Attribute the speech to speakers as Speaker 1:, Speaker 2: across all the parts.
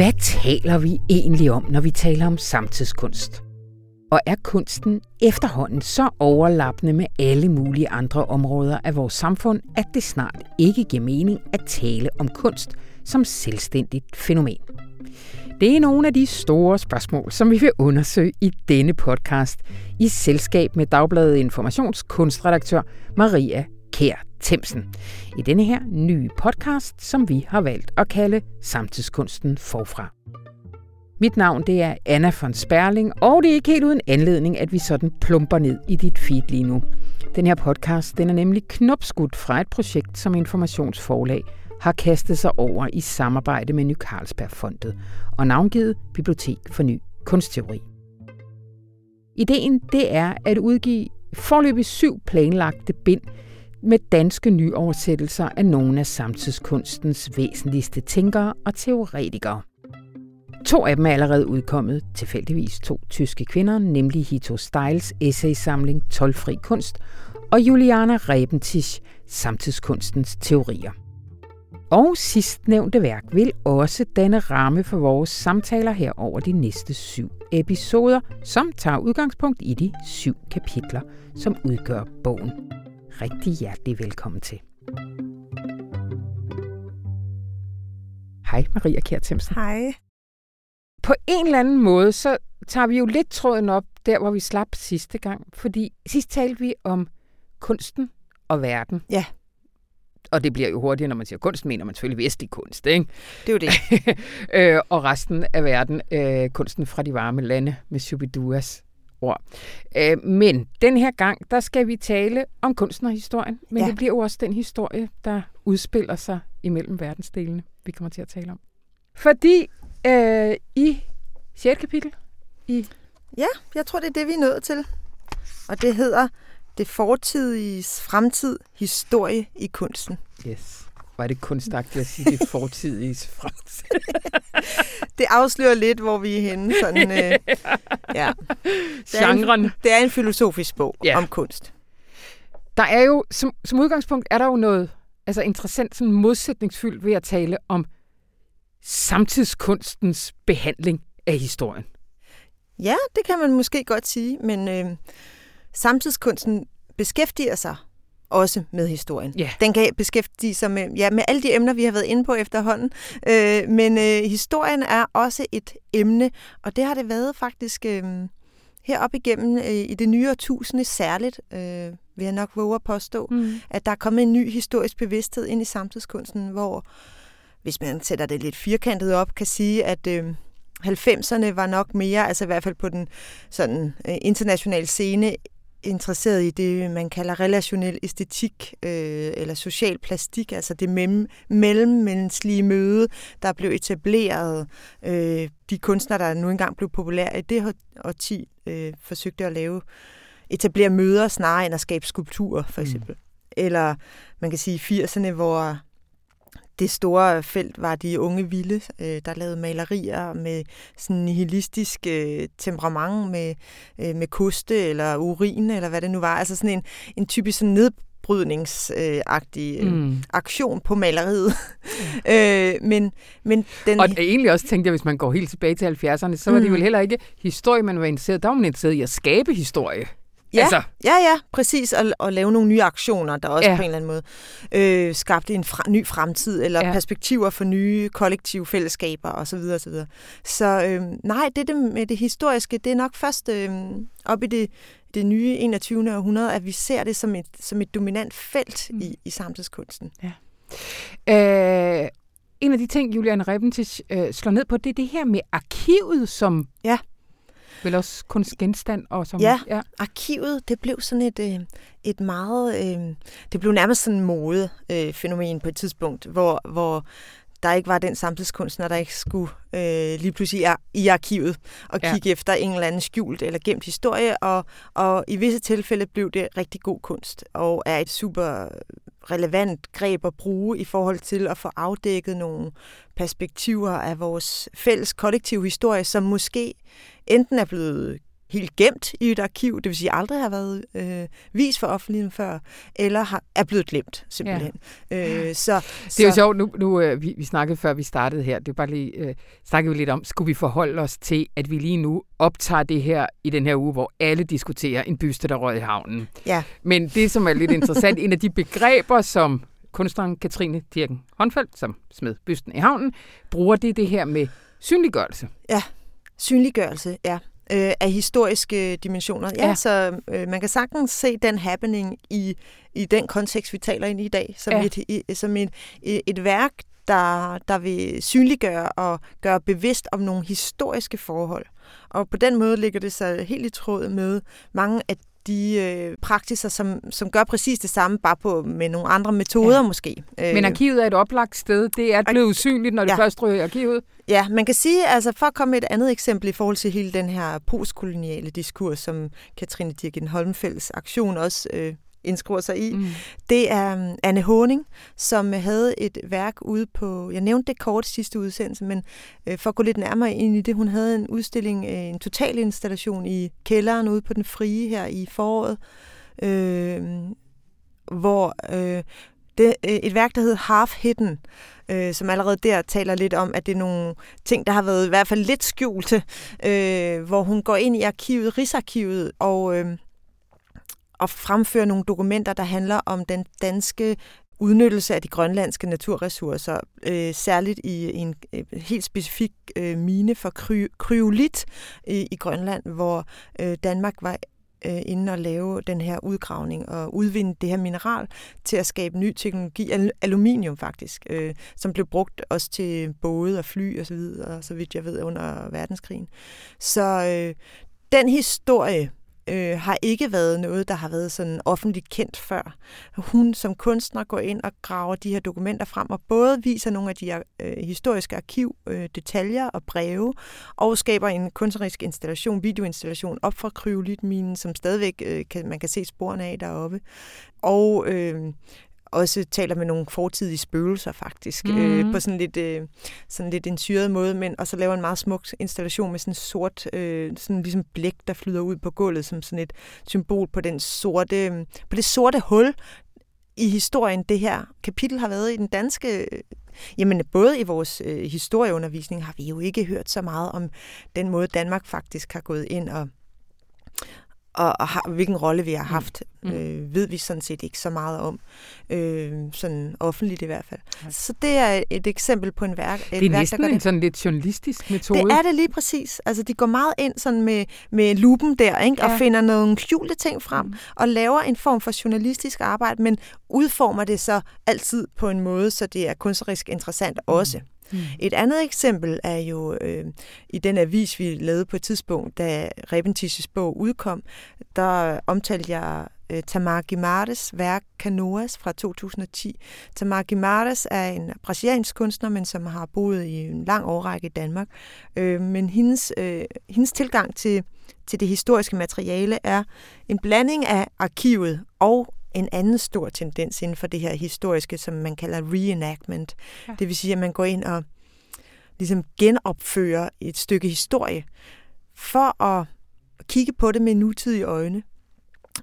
Speaker 1: Hvad taler vi egentlig om, når vi taler om samtidskunst? Og er kunsten efterhånden så overlappende med alle mulige andre områder af vores samfund, at det snart ikke giver mening at tale om kunst som selvstændigt fænomen? Det er nogle af de store spørgsmål, som vi vil undersøge i denne podcast i selskab med Dagbladet Informationskunstredaktør Maria Kær Temsen. I denne her nye podcast, som vi har valgt at kalde Samtidskunsten forfra. Mit navn det er Anna von Sperling, og det er ikke helt uden anledning, at vi sådan plumper ned i dit feed lige nu. Den her podcast den er nemlig knopskudt fra et projekt, som Informationsforlag har kastet sig over i samarbejde med Ny Carlsbergfondet og navngivet Bibliotek for Ny Kunstteori. Ideen det er at udgive forløbig syv planlagte bind med danske nyoversættelser af nogle af samtidskunstens væsentligste tænkere og teoretikere. To af dem er allerede udkommet, tilfældigvis to tyske kvinder, nemlig Hito Steils essaysamling Tolfri kunst og Juliana Rebentisch Samtidskunstens teorier. Og sidstnævnte værk vil også danne ramme for vores samtaler her over de næste syv episoder, som tager udgangspunkt i de syv kapitler, som udgør bogen. Rigtig hjertelig velkommen til. Hej Maria Kjær Themsen.
Speaker 2: Hej.
Speaker 1: På en eller anden måde, så tager vi jo lidt tråden op der, hvor vi slap sidste gang. Fordi sidst talte vi om kunsten og verden.
Speaker 2: Ja.
Speaker 1: Og det bliver jo hurtigt, når man siger kunst, mener man selvfølgelig vestlig kunst, ikke?
Speaker 2: Det er jo det.
Speaker 1: øh, og resten af verden, øh, kunsten fra de varme lande med Shubiduas ord. Øh, men den her gang, der skal vi tale om kunsten og historien. Men ja. det bliver jo også den historie, der udspiller sig imellem verdensdelene, vi kommer til at tale om. Fordi øh, i 6. kapitel i...
Speaker 2: Ja, jeg tror, det er det, vi er nået til. Og det hedder Det fortidige fremtid, historie i kunsten.
Speaker 1: Yes. Var det kunstagtigt at sige det fortidige fremtid?
Speaker 2: det afslører lidt, hvor vi er henne. Sådan, øh,
Speaker 1: ja. Genren.
Speaker 2: Det det er en filosofisk bog ja. om kunst.
Speaker 1: Der er jo, som, som udgangspunkt, er der jo noget altså interessant, sådan modsætningsfyldt ved at tale om samtidskunstens behandling af historien.
Speaker 2: Ja, det kan man måske godt sige, men øh, samtidskunsten beskæftiger sig også med historien.
Speaker 1: Yeah.
Speaker 2: Den kan beskæftige sig med, ja, med alle de emner, vi har været inde på efterhånden. Øh, men øh, historien er også et emne, og det har det været faktisk øh, heroppe igennem øh, i det nye årtusinde særligt, øh, vil jeg nok våge at påstå, mm. at der er kommet en ny historisk bevidsthed ind i samtidskunsten, hvor, hvis man sætter det lidt firkantet op, kan sige, at... Øh, 90'erne var nok mere, altså i hvert fald på den sådan øh, internationale scene, interesseret i det, man kalder relationel æstetik øh, eller social plastik, altså det mem- mellemmenneskelige møde, der blev etableret. Øh, de kunstnere, der nu engang blev populære i det årti, øh, forsøgte at lave etablere møder snarere end at skabe skulpturer, for mm. eksempel. Mm. Eller man kan sige 80'erne, hvor det store felt var de unge vilde, øh, der lavede malerier med sådan nihilistisk øh, temperament med, øh, med koste eller urin eller hvad det nu var. Altså sådan en, en typisk sådan nedbrydningsagtig øh, mm. aktion på maleriet. Mm. øh, men, men den...
Speaker 1: Og egentlig også tænkte jeg, hvis man går helt tilbage til 70'erne, så var mm. det vel heller ikke historie, man var interesseret. Der var man interesseret i at skabe historie.
Speaker 2: Ja, altså. ja, ja, præcis. Og, og lave nogle nye aktioner, der også ja. på en eller anden måde øh, skabte en fra, ny fremtid, eller ja. perspektiver for nye kollektive fællesskaber osv. Så, så, videre. så øh, nej, det, det med det historiske, det er nok først øh, op i det, det nye 21. århundrede, at vi ser det som et, som et dominant felt mm. i, i samtidskunsten.
Speaker 1: Ja. Øh, en af de ting, Julian Rebentisch øh, slår ned på, det er det her med arkivet som
Speaker 2: ja
Speaker 1: Vel også kunstgenstand? Og som,
Speaker 2: ja, ja, arkivet, det blev sådan et, øh, et meget... Øh, det blev nærmest sådan en modefænomen øh, på et tidspunkt, hvor, hvor der ikke var den samtidskunstner, der ikke skulle øh, lige pludselig er i arkivet og kigge ja. efter en eller anden skjult eller gemt historie, og, og i visse tilfælde blev det rigtig god kunst, og er et super relevant greb at bruge i forhold til at få afdækket nogle perspektiver af vores fælles kollektive historie, som måske enten er blevet helt gemt i et arkiv, det vil sige aldrig har været øh, vist for offentligheden før, eller har, er blevet glemt simpelthen. Ja.
Speaker 1: Øh, så, det er jo sjovt, nu, nu øh, vi, vi snakkede før vi startede her, det er bare lige, øh, snakkede vi lidt om, skulle vi forholde os til, at vi lige nu optager det her i den her uge, hvor alle diskuterer en byste, der røg i havnen.
Speaker 2: Ja.
Speaker 1: Men det, som er lidt interessant, en af de begreber, som kunstneren Katrine Dirken Håndfeldt, som smed bysten i havnen, bruger det det her med synliggørelse.
Speaker 2: Ja, synliggørelse, ja øh, af historiske dimensioner. Ja, ja. så øh, man kan sagtens se den happening i, i den kontekst, vi taler ind i i dag, som, ja. et, i, som et, et værk, der, der vil synliggøre og gøre bevidst om nogle historiske forhold. Og på den måde ligger det sig helt i tråd med mange af de øh, praksiser, som, som gør præcis det samme, bare på med nogle andre metoder ja. måske.
Speaker 1: Men øh, arkivet er et oplagt sted. Det er blevet usynligt, når det ja. først ryger i arkivet.
Speaker 2: Ja, man kan sige, altså for at komme med et andet eksempel i forhold til hele den her postkoloniale diskurs, som Katrine Dirken Holmfelds aktion også øh, indskriver sig i. Mm. Det er um, Anne Honing, som havde et værk ude på, jeg nævnte det kort sidste udsendelse, men øh, for at gå lidt nærmere ind i det, hun havde en udstilling, øh, en total installation i kælderen ude på den frie her i foråret, øh, hvor øh, det, øh, et værk, der hedder Half Hidden, øh, som allerede der taler lidt om, at det er nogle ting, der har været i hvert fald lidt skjulte, øh, hvor hun går ind i arkivet, Rigsarkivet, og øh, at fremføre nogle dokumenter, der handler om den danske udnyttelse af de grønlandske naturressourcer, øh, særligt i en øh, helt specifik øh, mine for kry, kryolit i, i Grønland, hvor øh, Danmark var øh, inde og lave den her udgravning og udvinde det her mineral til at skabe ny teknologi, al- aluminium faktisk, øh, som blev brugt også til både og fly og så videre, så vidt jeg ved, under verdenskrigen. Så øh, den historie øh, har ikke været noget, der har været sådan offentligt kendt før. Hun som kunstner går ind og graver de her dokumenter frem, og både viser nogle af de øh, historiske arkivdetaljer øh, detaljer og breve, og skaber en kunstnerisk installation, videoinstallation op fra kryolitminen, som stadigvæk øh, kan, man kan se sporene af deroppe. Og øh, også taler med nogle fortidige spøgelser faktisk, mm. øh, mhm. på sådan lidt, øh, sådan lidt en syret måde, men og så laver en meget smuk installation med sådan sort, øh, sådan ligesom blæk, der flyder ud på gulvet, som sådan et symbol på den sorte, på det sorte hul, i historien, det her kapitel har været i den danske Jamen, både i vores øh, historieundervisning har vi jo ikke hørt så meget om den måde, Danmark faktisk har gået ind og, og, og har, hvilken rolle vi har mm. haft, mm. øh, ved vi sådan set ikke så meget om, øh, sådan offentligt i hvert fald. Ja. Så det er et eksempel på en værk.
Speaker 1: Et det er værk, næsten der en det. sådan lidt journalistisk metode.
Speaker 2: Det er det lige præcis. Altså, de går meget ind sådan med, med lupen der, ikke? Ja. og finder nogle skjulte ting frem, mm. og laver en form for journalistisk arbejde, men udformer det så altid på en måde, så det er kunstnerisk interessant mm. også. Mm. Et andet eksempel er jo øh, i den avis, vi lavede på et tidspunkt, da Rebentisches bog udkom, der omtalte jeg øh, Tamar Gimardes værk Canoas fra 2010. Tamar Gimardes er en brasiliansk kunstner, men som har boet i en lang årrække i Danmark. Øh, men hendes, øh, hendes tilgang til, til det historiske materiale er en blanding af arkivet og en anden stor tendens inden for det her historiske, som man kalder reenactment. Ja. Det vil sige, at man går ind og ligesom genopfører et stykke historie for at kigge på det med nutidige øjne.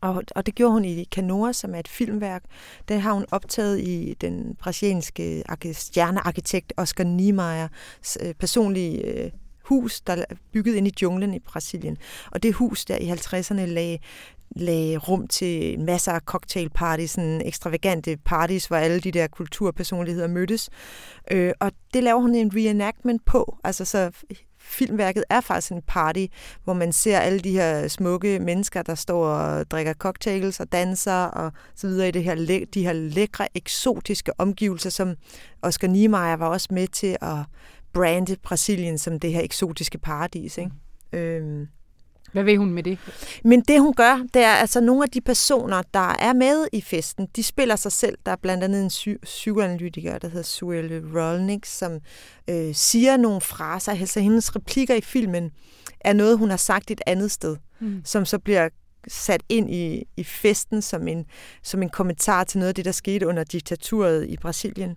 Speaker 2: Og, og det gjorde hun i Canoa, som er et filmværk. Den har hun optaget i den brasilianske stjernearkitekt Oscar Niemeyers øh, personlige øh, hus, der er bygget ind i junglen i Brasilien. Og det hus der i 50'erne lagde lagde rum til masser af cocktailparties, sådan ekstravagante parties, hvor alle de der kulturpersonligheder mødtes. Øh, og det laver hun en reenactment på. Altså så filmværket er faktisk en party, hvor man ser alle de her smukke mennesker, der står og drikker cocktails og danser og så videre i det her, de her lækre, eksotiske omgivelser, som Oscar Niemeyer var også med til at brande Brasilien som det her eksotiske paradis. Ikke? Mm. Øhm.
Speaker 1: Hvad vil hun med det?
Speaker 2: Men det hun gør, det er altså nogle af de personer, der er med i festen, de spiller sig selv. Der er blandt andet en psy- psykoanalytiker, der hedder Suelle Rolnik, som øh, siger nogle fraser. Altså hendes replikker i filmen er noget, hun har sagt et andet sted, mm. som så bliver sat ind i, i festen som en, som en kommentar til noget af det, der skete under diktaturet i Brasilien.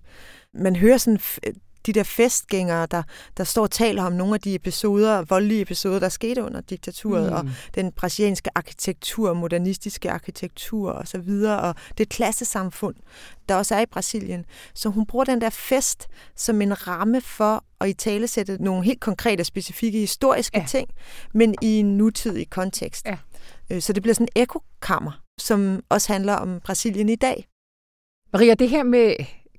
Speaker 2: Man hører sådan de der festgængere, der, der står og taler om nogle af de episoder, voldelige episoder, der skete under diktaturet, mm. og den brasilianske arkitektur, modernistiske arkitektur og så videre, og det klassesamfund, der også er i Brasilien. Så hun bruger den der fest som en ramme for at i tale sætte nogle helt konkrete, specifikke historiske ja. ting, men i en nutidig kontekst. Ja. Øh, så det bliver sådan en ekokammer, som også handler om Brasilien i dag.
Speaker 1: Maria, det her med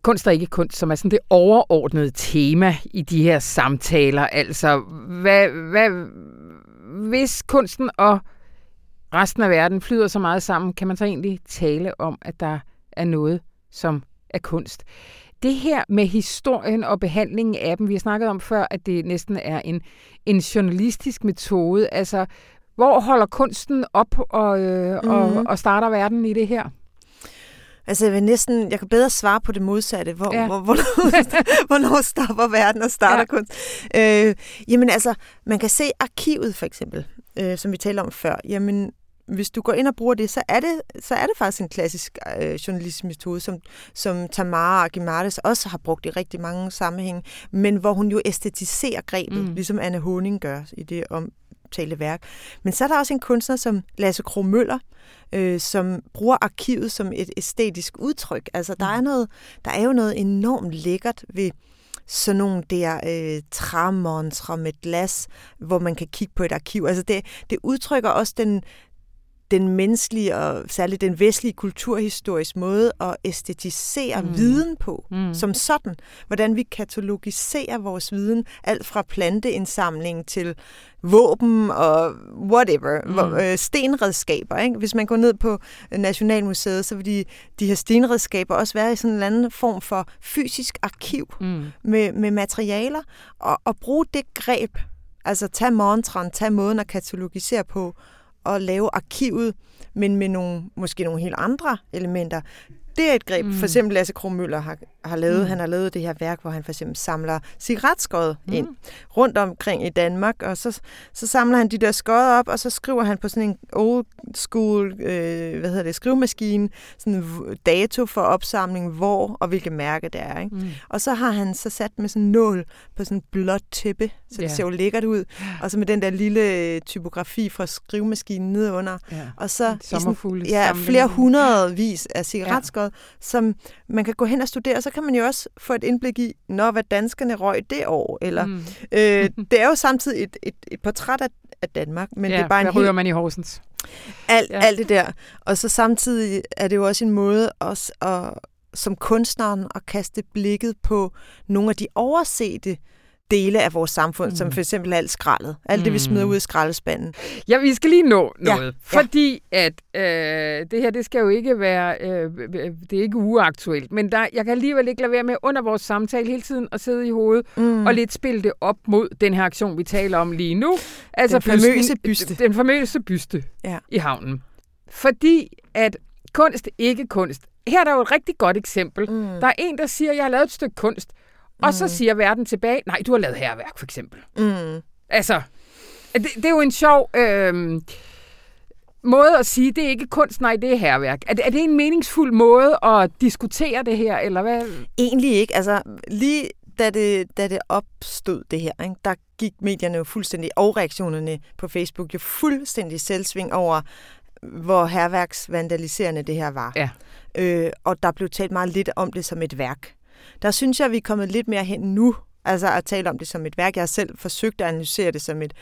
Speaker 1: kunst og ikke kunst, som er sådan det overordnede tema i de her samtaler, altså hvad, hvad, hvis kunsten og resten af verden flyder så meget sammen, kan man så egentlig tale om, at der er noget, som er kunst. Det her med historien og behandlingen af dem, vi har snakket om før, at det næsten er en, en journalistisk metode. Altså, hvor holder kunsten op og, øh, mm. og, mhm. og starter verden i det her?
Speaker 2: Altså, jeg vil næsten, jeg kan bedre svare på det modsatte. Hvor, ja. hvor, hvornår, hvornår stopper verden og starter ja. kunst? Øh, jamen altså, man kan se arkivet for eksempel, øh, som vi talte om før. Jamen, hvis du går ind og bruger det, så er det, så er det faktisk en klassisk øh, journalistisk metode, som, som Tamara Aguimares også har brugt i rigtig mange sammenhænge, men hvor hun jo æstetiserer grebet, mm. ligesom Anne Honing gør i det om værk. Men så er der også en kunstner som Lasse Kro Møller, øh, som bruger arkivet som et æstetisk udtryk. Altså, der er, mm. noget, der er jo noget enormt lækkert ved sådan nogle der øh, træmontre med glas, hvor man kan kigge på et arkiv. Altså det, det udtrykker også den, den menneskelige og særligt den vestlige kulturhistorisk måde at æstetisere mm. viden på, mm. som sådan. Hvordan vi katalogiserer vores viden, alt fra planteindsamling til våben og whatever, mm. øh, stenredskaber. Ikke? Hvis man går ned på Nationalmuseet, så vil de, de her stenredskaber også være i sådan en eller anden form for fysisk arkiv mm. med, med materialer, og, og bruge det greb, altså tage mantran, tage måden at katalogisere på, at lave arkivet, men med nogle, måske nogle helt andre elementer. Det er et greb, mm. for eksempel Lasse Kromøller har, har lavet. Mm. Han har lavet det her værk, hvor han for eksempel samler cigaretskod mm. ind rundt omkring i Danmark, og så, så samler han de der skod op, og så skriver han på sådan en old school, øh, hvad hedder det, skrivemaskine, sådan en dato for opsamling, hvor og hvilke mærke det er. Ikke? Mm. Og så har han så sat med sådan en nål på sådan en blåt tæppe, så det yeah. ser jo lækkert ud, og så med den der lille typografi fra skrivemaskinen nedunder, yeah. og så i sådan, ja, flere hundredvis af cigaretskod, yeah. som man kan gå hen og studere, så kan man jo også få et indblik i, når hvad danskerne røg det år. Eller, mm. øh, det er jo samtidig et, et, et portræt af, af Danmark, men
Speaker 1: ja,
Speaker 2: det er bare en
Speaker 1: ryger man i Horsens?
Speaker 2: Alt, ja. alt det der. Og så samtidig er det jo også en måde også at, som kunstneren at kaste blikket på nogle af de oversete dele af vores samfund, mm. som for eksempel alt skraldet. Alt det, vi smider mm. ud i skraldespanden.
Speaker 1: Ja, vi skal lige nå noget. Ja. Fordi at øh, det her, det skal jo ikke være, øh, det er ikke uaktuelt, men der, jeg kan alligevel ikke lade være med under vores samtale hele tiden at sidde i hovedet mm. og lidt spille det op mod den her aktion, vi taler om lige nu.
Speaker 2: Altså den famøse byste.
Speaker 1: Den famøse byste ja. i havnen. Fordi at kunst, ikke kunst. Her er der jo et rigtig godt eksempel. Mm. Der er en, der siger, jeg har lavet et stykke kunst, og så mm. siger verden tilbage, nej, du har lavet herværk, for eksempel. Mm. Altså, det, det er jo en sjov øh, måde at sige, det er ikke kunst, nej, det er herværk. Er det, er det en meningsfuld måde at diskutere det her, eller hvad?
Speaker 2: Egentlig ikke. Altså, lige da det, da det opstod, det her, ikke, der gik medierne jo fuldstændig, og reaktionerne på Facebook jo fuldstændig selvsving over, hvor herværksvandaliserende det her var. Ja. Øh, og der blev talt meget lidt om det som et værk. Der synes jeg, at vi er kommet lidt mere hen nu, altså at tale om det som et værk. Jeg har selv forsøgt at analysere det som et,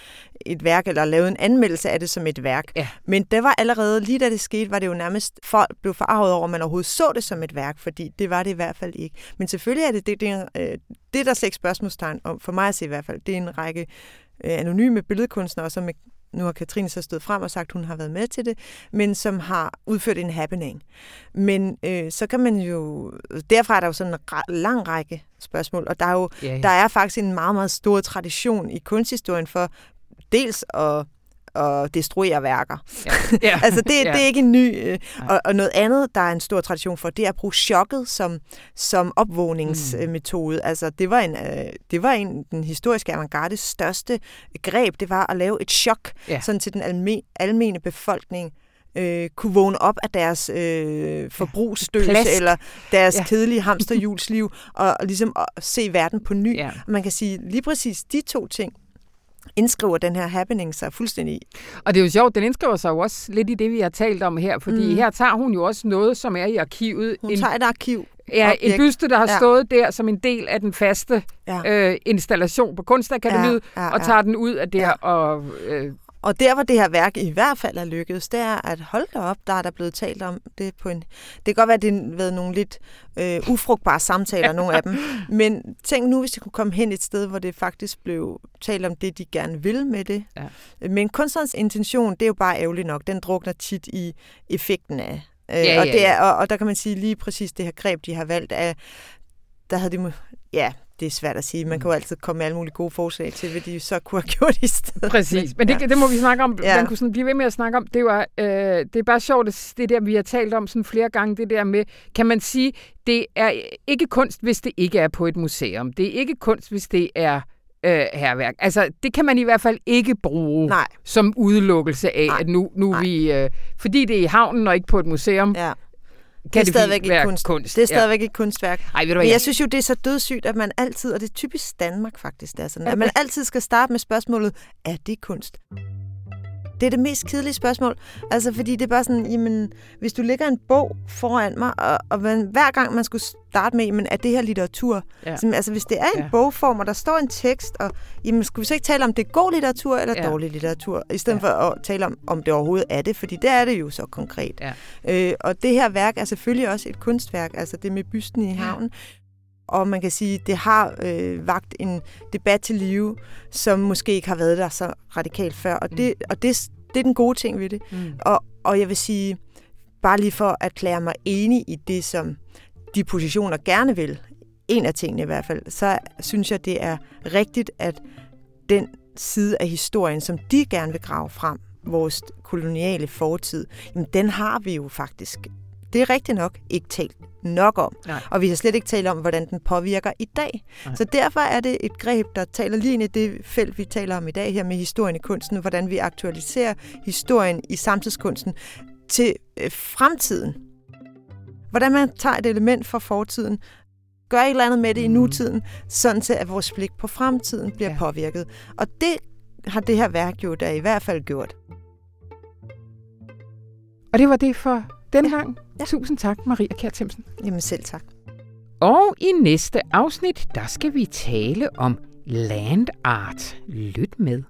Speaker 2: et værk, eller lavet en anmeldelse af det som et værk. Ja. Men det var allerede, lige da det skete, var det jo nærmest, folk blev forarvet over, at man overhovedet så det som et værk, fordi det var det i hvert fald ikke. Men selvfølgelig er det det, det, øh, det der slet ikke spørgsmålstegn om, for mig at se i hvert fald, det er en række øh, anonyme billedkunstnere, som nu har Katrine så stået frem og sagt, at hun har været med til det, men som har udført en happening. Men øh, så kan man jo, derfra er der jo sådan en lang række spørgsmål, og der er jo, yeah. der er faktisk en meget, meget stor tradition i kunsthistorien for dels at at destruere værker. Ja. Ja. altså det, ja. det er ikke en ny... Øh, og, og noget andet, der er en stor tradition for, det er at bruge chokket som, som opvågningsmetode. Mm. Altså det var, en, øh, det var en den historiske avantgardes største greb, det var at lave et chok ja. sådan til den alme, almene befolkning øh, kunne vågne op af deres øh, forbrugsstøs
Speaker 1: Plast.
Speaker 2: eller deres
Speaker 1: Ja.
Speaker 2: ja. kedelige hamsterhjulsliv og, og ligesom at se verden på ny.
Speaker 1: Ja.
Speaker 2: Og Man kan sige lige præcis de to ting indskriver den her happening sig fuldstændig i.
Speaker 1: Og det er jo sjovt, den indskriver sig jo også lidt i det, vi har talt om her, fordi mm. Her tager hun jo også noget, som er i arkivet.
Speaker 2: Hun
Speaker 1: en,
Speaker 2: tager et arkiv.
Speaker 1: ja, en byste, der har
Speaker 2: Ja.
Speaker 1: stået der som en del af den faste
Speaker 2: Ja.
Speaker 1: øh, installation på Kunstakademiet,
Speaker 2: Ja, ja,
Speaker 1: og
Speaker 2: ja.
Speaker 1: tager den ud af der
Speaker 2: Ja.
Speaker 1: og... Øh,
Speaker 2: Og der, hvor det her værk i hvert fald er lykkedes, det er, at hold da op, der er der blevet talt om det på en... Det kan godt være, at det har været nogle lidt øh, ufrugtbare samtaler, nogle af dem. Men tænk nu, hvis det kunne komme hen et sted, hvor det faktisk blev talt om det, de gerne vil med det.
Speaker 1: Ja.
Speaker 2: Men kunstnerens intention, det er jo bare ærgerligt nok. Den drukner tit i effekten af... Øh,
Speaker 1: Ja,
Speaker 2: og,
Speaker 1: ja,
Speaker 2: det er,
Speaker 1: ja.
Speaker 2: og, og der kan man sige lige præcis det her greb, de har valgt af... Der havde de... Ja, det er svært at sige. Man kan jo altid komme med alle mulige gode forslag til, hvad de så kunne have gjort i stedet.
Speaker 1: Præcis, men det, det må vi snakke om. Ja.
Speaker 2: Ja.
Speaker 1: Man kunne sådan blive ved med at snakke om. Det, var, øh, det er bare sjovt, at det der, vi har talt om sådan flere gange, det der med, kan man sige, det er ikke kunst, hvis det ikke er på et museum. Det er ikke kunst, hvis det er øh, herværk. Altså, det kan man i hvert fald ikke bruge
Speaker 2: Nej,
Speaker 1: som udelukkelse af,
Speaker 2: Nej.
Speaker 1: at nu, nu
Speaker 2: Nej.
Speaker 1: vi... Øh, fordi det er i havnen og ikke på et museum,
Speaker 2: ja.
Speaker 1: Kan
Speaker 2: det er stadigvæk ikke kunst.
Speaker 1: kunst.
Speaker 2: Det er stadigvæk ikke kunstværk.
Speaker 1: Ja. Ej, ved du hvad,
Speaker 2: Men
Speaker 1: jeg,
Speaker 2: synes jo, det er så dødssygt, at man altid, og det er typisk Danmark faktisk, det er sådan,
Speaker 1: Ja,
Speaker 2: at man altid skal starte med spørgsmålet, er det kunst? Det er det mest kedelige spørgsmål. Altså, fordi det er bare sådan, jamen, hvis du lægger en bog foran mig, og, og man, hver gang man skulle starte med, jamen, er det her litteratur?
Speaker 1: Ja.
Speaker 2: Sådan, altså, hvis det er en
Speaker 1: Ja.
Speaker 2: bogform, og der står en tekst, og jamen, skulle vi så ikke tale om, det er god litteratur eller
Speaker 1: Ja.
Speaker 2: dårlig litteratur, i stedet
Speaker 1: ja.
Speaker 2: for at tale om, om det overhovedet er det, fordi det er det jo så konkret.
Speaker 1: Ja.
Speaker 2: Øh, og det her værk er selvfølgelig også et kunstværk, altså det med bysten i havnen. Og man kan sige, det har øh, vagt en debat til live, som måske ikke har været der så radikalt før. Og det, og det, det er den gode ting ved det.
Speaker 1: mm.
Speaker 2: Og, og jeg vil sige, bare lige for at erklære mig enig i det, som de positioner gerne vil, en af tingene i hvert fald, så synes jeg, det er rigtigt, at den side af historien, som de gerne vil grave frem, vores koloniale fortid, jamen den har vi jo faktisk. Det er rigtigt nok ikke talt nok om.
Speaker 1: Nej.
Speaker 2: Og vi har slet ikke talt om, hvordan den påvirker i dag.
Speaker 1: Nej.
Speaker 2: Så derfor er det et greb, der taler lige ind i det felt, vi taler om i dag her med historien i kunsten, hvordan vi aktualiserer historien i samtidskunsten til øh, fremtiden. Hvordan man tager et element fra fortiden, gør et eller andet med det i
Speaker 1: Mhm.
Speaker 2: nutiden, sådan til at vores blik på fremtiden bliver Ja. påvirket. Og det har det her værk jo da i hvert fald gjort.
Speaker 1: Og det var det for denne gang.
Speaker 2: Ja.
Speaker 1: Tusind tak, Maria Kjær Themsen.
Speaker 2: Jamen selv tak.
Speaker 1: Og i næste afsnit, der skal vi tale om land art. Lyt med.